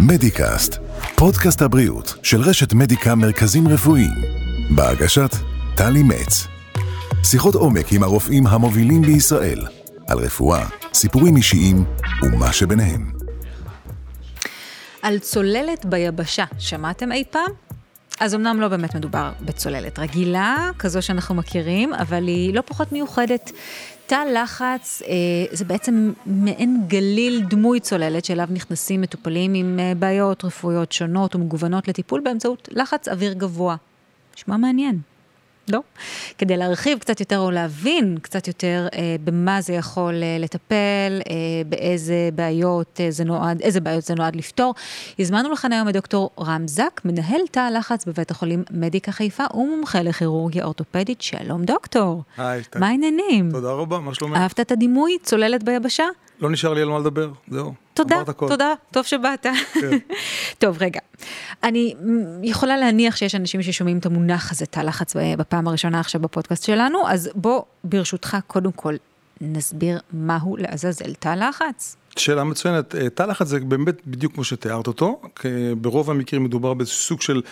מדיקאסט, פודקאסט הבריאות של רשת מדיקה מרכזים רפואיים, בהגשת טלי מצ. שיחות עומק עם הרופאים המובילים בישראל, על רפואה, סיפורים אישיים ומה שביניהם. על צוללת ביבשה, שמעתם אי פעם? אז אמנם לא באמת מדובר בצוללת רגילה, כזו שאנחנו מכירים, אבל היא לא פחות מיוחדת. תא לחץ אה, זה בעצם מעין גליל דמוי צוללת שאליו נכנסים מטופלים עם אה, בעיות רפואיות שונות ומגוונות לטיפול באמצעות לחץ אוויר גבוה. נשמע מעניין. לא. כדי להרחיב קצת יותר או להבין קצת יותר אה, במה זה יכול אה, לטפל, אה, באיזה בעיות אה, זה נועד, איזה בעיות זה נועד לפתור. הזמנו לכאן היום את דוקטור רם זק, מנהל תא הלחץ בבית החולים מדיקה חיפה ומומחה לכירורגיה אורתופדית. שלום דוקטור. היי, מה העניינים? תודה רבה, מה שלומך? אהבת את הדימוי? צוללת ביבשה? לא נשאר לי על מה לדבר, זהו. תודה, תודה, טוב שבאת. כן. טוב, רגע. אני יכולה להניח שיש אנשים ששומעים את המונח הזה, תא לחץ, בפעם הראשונה עכשיו בפודקאסט שלנו, אז בוא, ברשותך, קודם כל, נסביר מהו לעזאזל תא לחץ. שאלה מצוינת, אה, תא לחץ זה באמת בדיוק כמו שתיארת אותו, ברוב המקרים מדובר בסוג של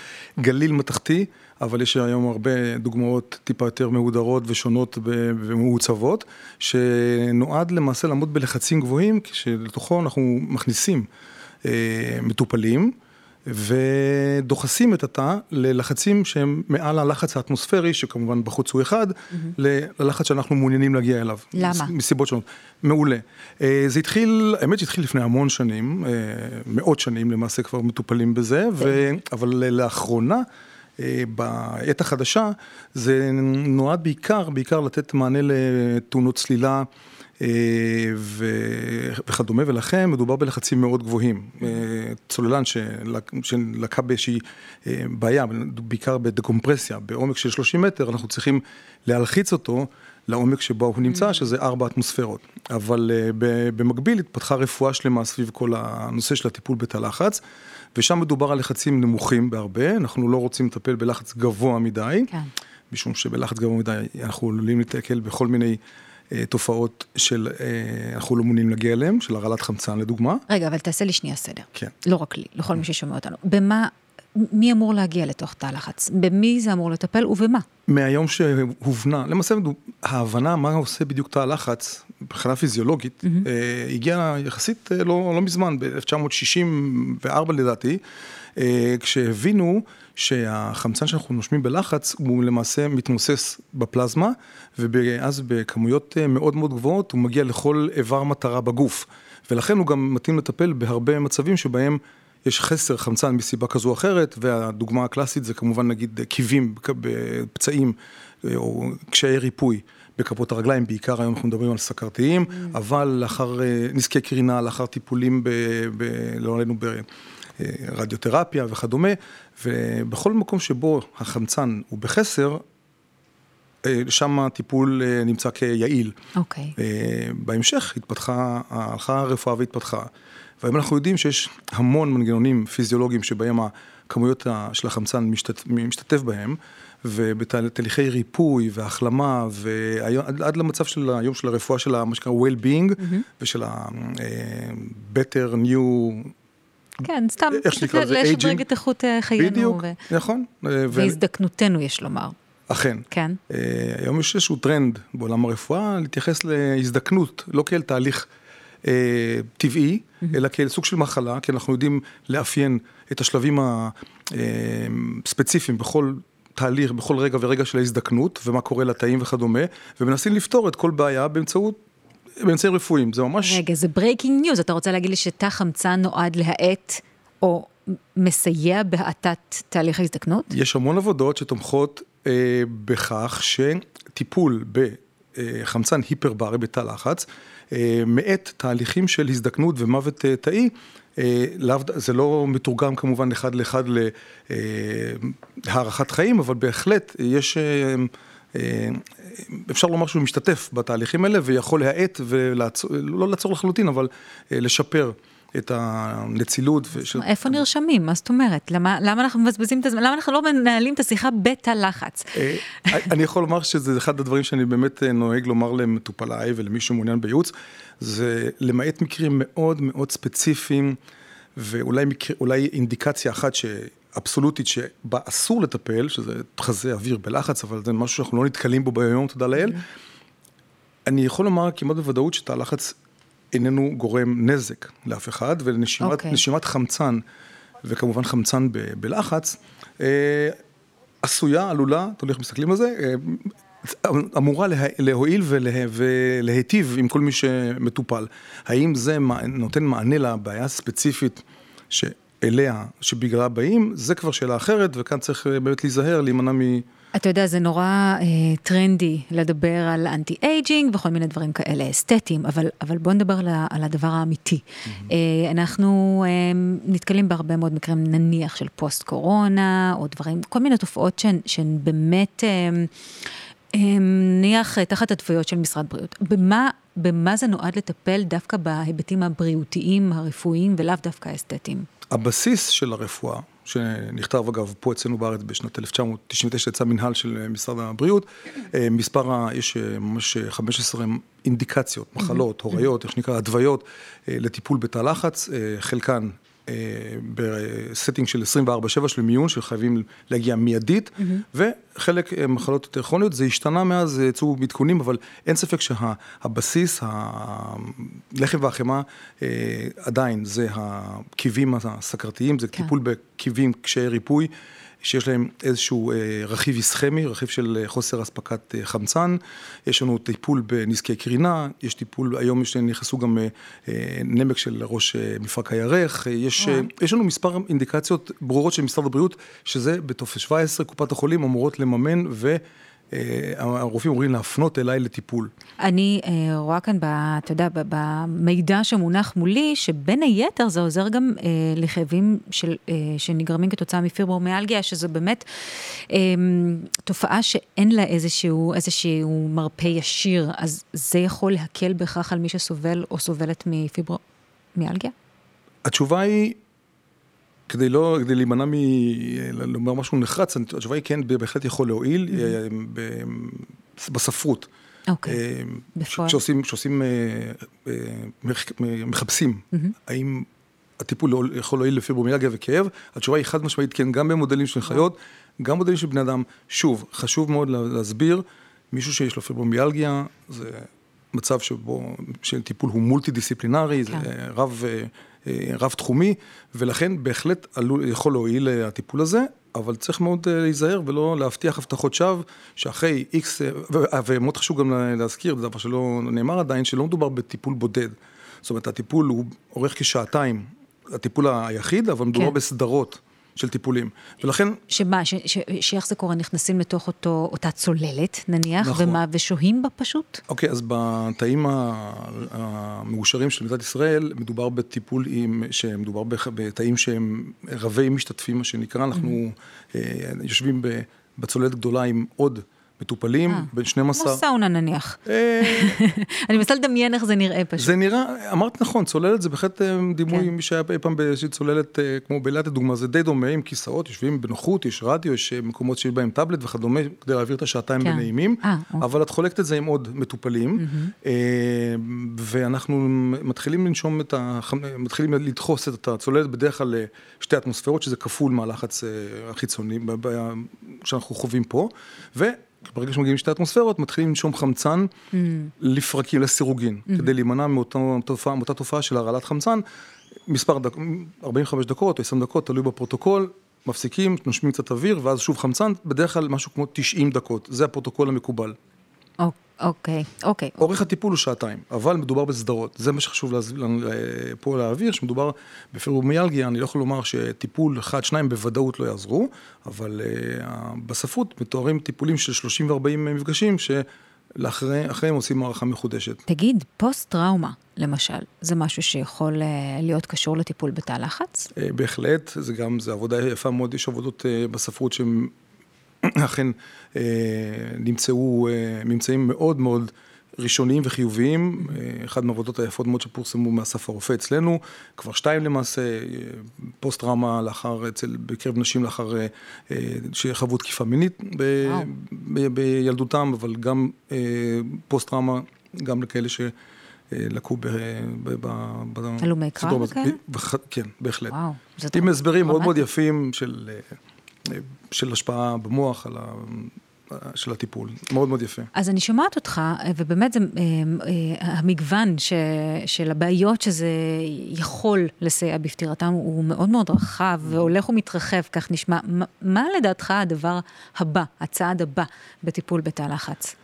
גליל מתכתי, אבל יש היום הרבה דוגמאות טיפה יותר מהודרות ושונות ומעוצבות, שנועד למעשה לעמוד בלחצים גבוהים, כשלתוכו אנחנו מכניסים אה, מטופלים. ודוחסים את התא ללחצים שהם מעל הלחץ האטמוספרי, שכמובן בחוץ הוא אחד, mm-hmm. ללחץ שאנחנו מעוניינים להגיע אליו. למה? מסיבות שונות. מעולה. אה, זה התחיל, האמת שהתחיל לפני המון שנים, אה, מאות שנים למעשה כבר מטופלים בזה, ו... אבל לאחרונה... אה, בעת החדשה, זה נועד בעיקר, בעיקר לתת מענה לתאונות צלילה אה, וכדומה, ולכן מדובר בלחצים מאוד גבוהים. אה, צוללן שלקה באיזושהי בעיה, בעיקר בדקומפרסיה, בעומק של 30 מטר, אנחנו צריכים להלחיץ אותו. לעומק שבו הוא נמצא, שזה ארבע אטמוספירות. אבל במקביל התפתחה רפואה שלמה סביב כל הנושא של הטיפול בתא לחץ. ושם מדובר על לחצים נמוכים בהרבה, אנחנו לא רוצים לטפל בלחץ גבוה מדי, כן. משום שבלחץ גבוה מדי אנחנו עלולים להתקל בכל מיני אה, תופעות של, אה, אנחנו לא מעוניינים להגיע אליהן, של הרעלת חמצן לדוגמה. רגע, אבל תעשה לי שנייה סדר. כן. לא רק לי, לכל מי ששומע אותנו. במה, מי אמור להגיע לתוך תא לחץ? במי זה אמור לטפל ובמה? מהיום שהובנה, למעשה ההבנה מה עושה בדיוק תא לחץ, מבחינה פיזיולוגית, mm-hmm. אה, הגיעה יחסית אה, לא, לא מזמן, ב-1964 לדעתי, אה, כשהבינו שהחמצן שאנחנו נושמים בלחץ הוא למעשה מתמוסס בפלזמה, ואז בכמויות אה, מאוד מאוד גבוהות הוא מגיע לכל איבר מטרה בגוף. ולכן הוא גם מתאים לטפל בהרבה מצבים שבהם יש חסר חמצן מסיבה כזו או אחרת, והדוגמה הקלאסית זה כמובן נגיד קיבים, פצעים אה, או קשיי ריפוי. בכפות הרגליים, בעיקר היום אנחנו מדברים על סכרתיים, mm. אבל לאחר אה, נזקי קרינה, לאחר טיפולים, ב, ב, לא עלינו, ברדיותרפיה וכדומה, ובכל מקום שבו החמצן הוא בחסר, אה, שם הטיפול נמצא כיעיל. אוקיי. Okay. בהמשך התפתחה, הלכה הרפואה והתפתחה. והיום אנחנו יודעים שיש המון מנגנונים פיזיולוגיים שבהם הכמויות של החמצן משתתף, משתתף בהם, ובתהליכי ריפוי והחלמה, ועד למצב של היום של הרפואה של מה שנקרא well-being, mm-hmm. ושל ה-better new... כן, סתם, לשדרג את איכות אה, חיינו. בדיוק, ו... נכון. והזדקנותנו, יש לומר. אכן. כן. היום יש איזשהו טרנד בעולם הרפואה להתייחס להזדקנות, לא כאל תהליך טבעי, mm-hmm. אלא כאל סוג של מחלה, כי אנחנו יודעים לאפיין את השלבים הספציפיים בכל תהליך בכל רגע ורגע של ההזדקנות, ומה קורה לתאים וכדומה, ומנסים לפתור את כל בעיה באמצעות באמצעים רפואיים, זה ממש... רגע, זה breaking news, אתה רוצה להגיד לי שתא חמצן נועד להאט, או מסייע בהאטת תהליך ההזדקנות? יש המון עבודות שתומכות אה, בכך שטיפול בחמצן היפרברי בתא לחץ, אה, מאט תהליכים של הזדקנות ומוות אה, תאי, אה, זה לא מתורגם כמובן אחד לאחד להארכת חיים, אבל בהחלט יש, אפשר לומר שהוא משתתף בתהליכים האלה ויכול להאט ולעצור, לא לעצור לחלוטין, אבל לשפר את הנצילות. ושל... איפה נרשמים? מה זאת אומרת? למה, למה אנחנו מבזבזים את הזמן? למה אנחנו לא מנהלים את השיחה בתא לחץ? אה, אני יכול לומר שזה אחד הדברים שאני באמת אה, נוהג לומר למטופליי ולמי שמעוניין בייעוץ, זה למעט מקרים מאוד מאוד ספציפיים, ואולי מקר, אינדיקציה אחת ש... אבסולוטית שבה אסור לטפל, שזה חזה אוויר בלחץ, אבל זה משהו שאנחנו לא נתקלים בו ביום, תודה לאל. אני יכול לומר כמעט בוודאות שתא לחץ איננו גורם נזק לאף אחד, ונשימת okay. אוקיי. חמצן, וכמובן חמצן ב, בלחץ, אה, עשויה, עלולה, תלוי איך מסתכלים על זה, אה, אמורה לה, להועיל ולה, ולהיטיב עם כל מי שמטופל. האם זה נותן מענה לבעיה הספציפית שאליה, שבגללה באים, זה כבר שאלה אחרת, וכאן צריך אה, באמת להיזהר, להימנע מ... אתה יודע, זה נורא אה, טרנדי לדבר על anti-aging וכל מיני דברים כאלה אסתטיים, אבל, אבל בוא נדבר על, על הדבר האמיתי. Mm-hmm. אה, אנחנו אה, נתקלים בהרבה מאוד מקרים, נניח של פוסט קורונה, או דברים, כל מיני תופעות שהן, שהן באמת, אה, אה, נניח תחת התוויות של משרד בריאות. במה, במה זה נועד לטפל דווקא בהיבטים הבריאותיים, הרפואיים, ולאו דווקא האסתטיים? הבסיס של הרפואה שנכתב אגב פה אצלנו בארץ בשנת 1999, יצא מנהל של משרד הבריאות. אה, מספר, יש אה, ממש 15 אינדיקציות, מחלות, הוריות, איך שנקרא, התוויות לטיפול בתא לחץ, חלקן ב setting של 24-7 של מיון, שחייבים להגיע מיידית, mm-hmm. וחלק אה, מחלות יותר כרוניות, זה השתנה מאז, יצאו עדכונים, אבל אין ספק שהבסיס, הלחם והחמאה, אה, עדיין זה הקיבים הסכרתיים, זה כן. טיפול בקיבים קשיי ריפוי. שיש להם איזשהו אה, רכיב איסכמי, רכיב של אה, חוסר אספקת אה, חמצן, יש לנו טיפול בנזקי קרינה, יש טיפול, היום יש, נכנסו גם נמק של ראש מפרק הירך, יש, יש לנו מספר אינדיקציות ברורות של משרד הבריאות, שזה בטופס 17, קופת החולים אמורות לממן ו... אה, הרופאים אומרים להפנות אליי לטיפול. אני אה, רואה כאן, ב, אתה יודע, במידע שמונח מולי, שבין היתר זה עוזר גם אה, לכאבים של, שנגרמים כתוצאה מפיברומיאלגיה, שזו באמת תופעה שאין לה איזשהו, איזשהו מרפא ישיר, אז זה יכול להקל בכך על מי שסובל או סובלת מפיברומיאלגיה? התשובה היא כדי לא, כדי להימנע מלומר משהו נחרץ, התשובה היא כן, בהחלט יכול להועיל mm-hmm. בספרות. אוקיי, אה, בפועל. כשעושים, אה, מחפשים, mm-hmm. האם הטיפול לא, יכול להועיל לפיברומיאלגיה וכאב, התשובה היא חד משמעית כן, גם במודלים של חיות, גם במודלים של בני אדם. שוב, חשוב מאוד להסביר, מישהו שיש לו פיברומיאלגיה, זה מצב שבו, שטיפול הוא מולטי דיסציפלינרי, כן. זה רב... אה, רב-תחומי, ולכן בהחלט עלול, יכול להועיל אה, הטיפול הזה, אבל צריך מאוד אה, להיזהר ולא להבטיח הבטחות שווא, שאחרי איקס, ומאוד חשוב גם להזכיר, זה דבר שלא נאמר עדיין, שלא מדובר בטיפול בודד. זאת אומרת, הטיפול הוא אורך כשעתיים, הטיפול היחיד, אבל מדובר כן. בסדרות. של טיפולים. ולכן... שמה, ש, ש, שאיך זה קורה? נכנסים לתוך אותו, אותה צוללת, נניח, נכון. ומה, ושוהים בה פשוט? אוקיי, אז בתאים המאושרים של מדינת ישראל, מדובר בטיפול עם, שמדובר בתאים שהם רבי משתתפים, מה שנקרא, אנחנו mm-hmm. יושבים בצוללת גדולה עם עוד מטופלים, אה, בין 12... כמו סאונה נניח. אה, אני מנסה לדמיין איך זה נראה פשוט. זה נראה, אמרת נכון, צוללת זה בהחלט אה, דימוי, כן. מי שהיה אי פעם באיזושהי צוללת, כמו באילת לדוגמה, זה די דומה, עם כיסאות, יושבים בנוחות, יש רדיו, יש מקומות שיש בהם טאבלט וכדומה, כדי להעביר את השעתיים כן. בנעימים, אוקיי. אבל את חולקת את זה עם עוד מטופלים, ואנחנו מתחילים לנשום את ה... מתחילים לדחוס את הצוללת בדרך כלל לשתי אטמוספירות, שזה כפול מהלחץ החיצוני שאנחנו חווים פה, ו... ברגע שמגיעים לשתי אטמוספירות, מתחילים לנשום חמצן mm. לפרקים, לסירוגין, mm. כדי להימנע מאותה תופעה, מאותה תופעה של הרעלת חמצן, מספר דקות, 45 דקות או 20 דקות, תלוי בפרוטוקול, מפסיקים, נושמים קצת אוויר, ואז שוב חמצן, בדרך כלל משהו כמו 90 דקות, זה הפרוטוקול המקובל. אוקיי. אוקיי. אורך הטיפול הוא שעתיים, אבל מדובר בסדרות. זה מה שחשוב פה להעביר, שמדובר בפיברומיאלגיה, אני לא יכול לומר שטיפול אחד, שניים בוודאות לא יעזרו, אבל uh, בספרות מתוארים טיפולים של 30 ו-40 מפגשים, שאחריהם עושים הערכה מחודשת. תגיד, פוסט-טראומה, למשל, זה משהו שיכול uh, להיות קשור לטיפול בתא לחץ? Uh, בהחלט, זה גם, זה עבודה יפה מאוד, יש עבודות uh, בספרות שהן... אכן אה, נמצאו אה, ממצאים מאוד מאוד ראשוניים וחיוביים, אחת מהעבודות היפות מאוד שפורסמו מאסף הרופא אצלנו, כבר שתיים למעשה, פוסט טראומה לאחר, אצל, בקרב נשים לאחר שחוו תקיפה מינית ב, ב, בילדותם, אבל גם פוסט טראומה, גם לכאלה ש... לקו ב... הלומי קרב כאלה? כן, בהחלט. וואו, עם הסברים מאוד מאוד יפים של, של השפעה במוח על ה... של הטיפול, מאוד מאוד יפה. אז אני שומעת אותך, ובאמת זה, המגוון ש, של הבעיות שזה יכול לסייע בפטירתם הוא מאוד מאוד רחב והולך ומתרחב, כך נשמע. מה, מה לדעתך הדבר הבא, הצעד הבא בטיפול בתא לחץ?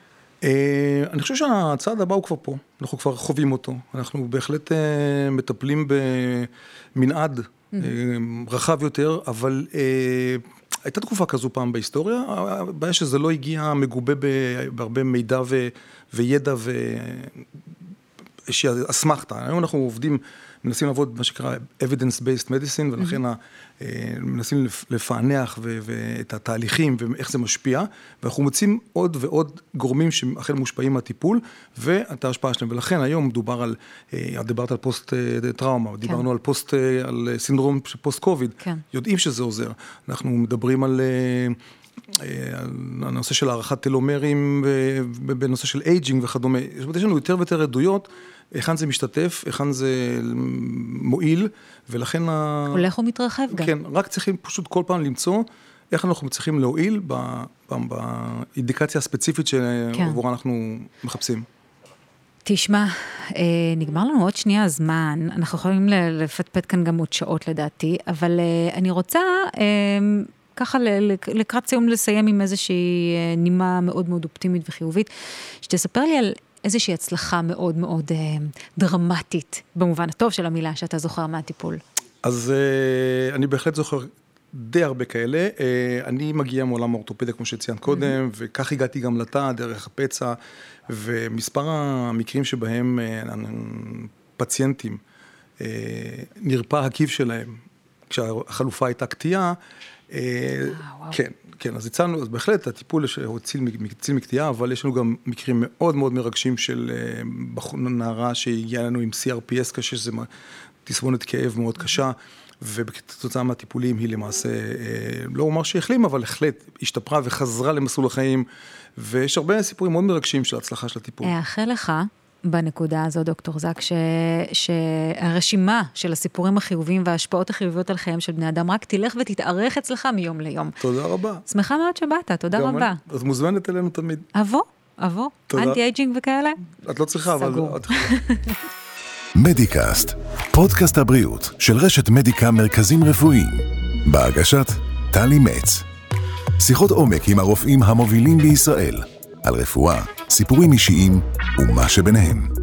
אני חושב שהצעד הבא הוא כבר פה, אנחנו כבר חווים אותו, אנחנו בהחלט מטפלים במנעד רחב יותר, אבל הייתה תקופה כזו פעם בהיסטוריה, הבעיה שזה לא הגיע מגובה בהרבה מידע ו, וידע ואיזושהי אסמכתה. היום אנחנו עובדים, מנסים לעבוד במה שנקרא evidence-based medicine, ולכן mm-hmm. מנסים לפענח את התהליכים ואיך זה משפיע, ואנחנו מוצאים עוד ועוד גורמים שאכן מושפעים מהטיפול, ואת ההשפעה שלהם. ולכן היום מדובר על, את דיברת על פוסט טראומה, כן. דיברנו על פוסט, על סינדרום של פוסט קוביד, כן. יודעים שזה עוזר. אנחנו מדברים על... הנושא של הארכת טלומרים בנושא של aging וכדומה. זאת אומרת, יש לנו יותר ויותר עדויות, היכן זה משתתף, היכן זה מועיל, ולכן... הולך ומתרחב גם. כן, רק צריכים פשוט כל פעם למצוא איך אנחנו צריכים להועיל באינדיקציה הספציפית שעבורה כן. אנחנו מחפשים. תשמע, נגמר לנו עוד שנייה הזמן, אנחנו יכולים לפטפט כאן גם עוד שעות לדעתי, אבל אני רוצה... ככה לקראת סיום לסיים עם איזושהי אה, נימה מאוד מאוד אופטימית וחיובית, שתספר לי על איזושהי הצלחה מאוד מאוד אה, דרמטית, במובן הטוב של המילה, שאתה זוכר מהטיפול. אז אה, אני בהחלט זוכר די הרבה כאלה. אני מגיע מעולם האורתופדיה, כמו שציינת קודם. וכך הגעתי גם לתא, דרך הפצע, ומספר המקרים שבהם פציינטים, נרפא הקיב שלהם, כשהחלופה הייתה קטיעה, אה, כן, כן, אז הצענו, אז בהחלט הטיפול הוא הציל מקטיעה, אבל יש לנו גם מקרים מאוד מאוד מרגשים של אה, נערה שהגיעה לנו עם CRPS קשה, שזה תסמונת כאב מאוד קשה. וכתוצאה מהטיפולים היא למעשה, אה, לא אומר שהיא החלימה, אבל בהחלט השתפרה וחזרה למסלול החיים, ויש הרבה סיפורים מאוד מרגשים של ההצלחה של הטיפול. אאחל לך בנקודה הזו, דוקטור זק, ש... שהרשימה של הסיפורים החיוביים וההשפעות החיוביות על חייהם של בני אדם רק תלך ותתארך אצלך מיום ליום. תודה רבה. שמחה מאוד שבאת, תודה רבה. אני, את מוזמנת אלינו תמיד. אבוא, אבוא. anti aging וכאלה? את לא צריכה, סגור. אבל... מדיקאסט, פודקאסט הבריאות של רשת מדיקה מרכזים רפואיים. בהגשת טלי מצ. שיחות עומק עם הרופאים המובילים בישראל. על רפואה, סיפורים אישיים ומה שביניהם.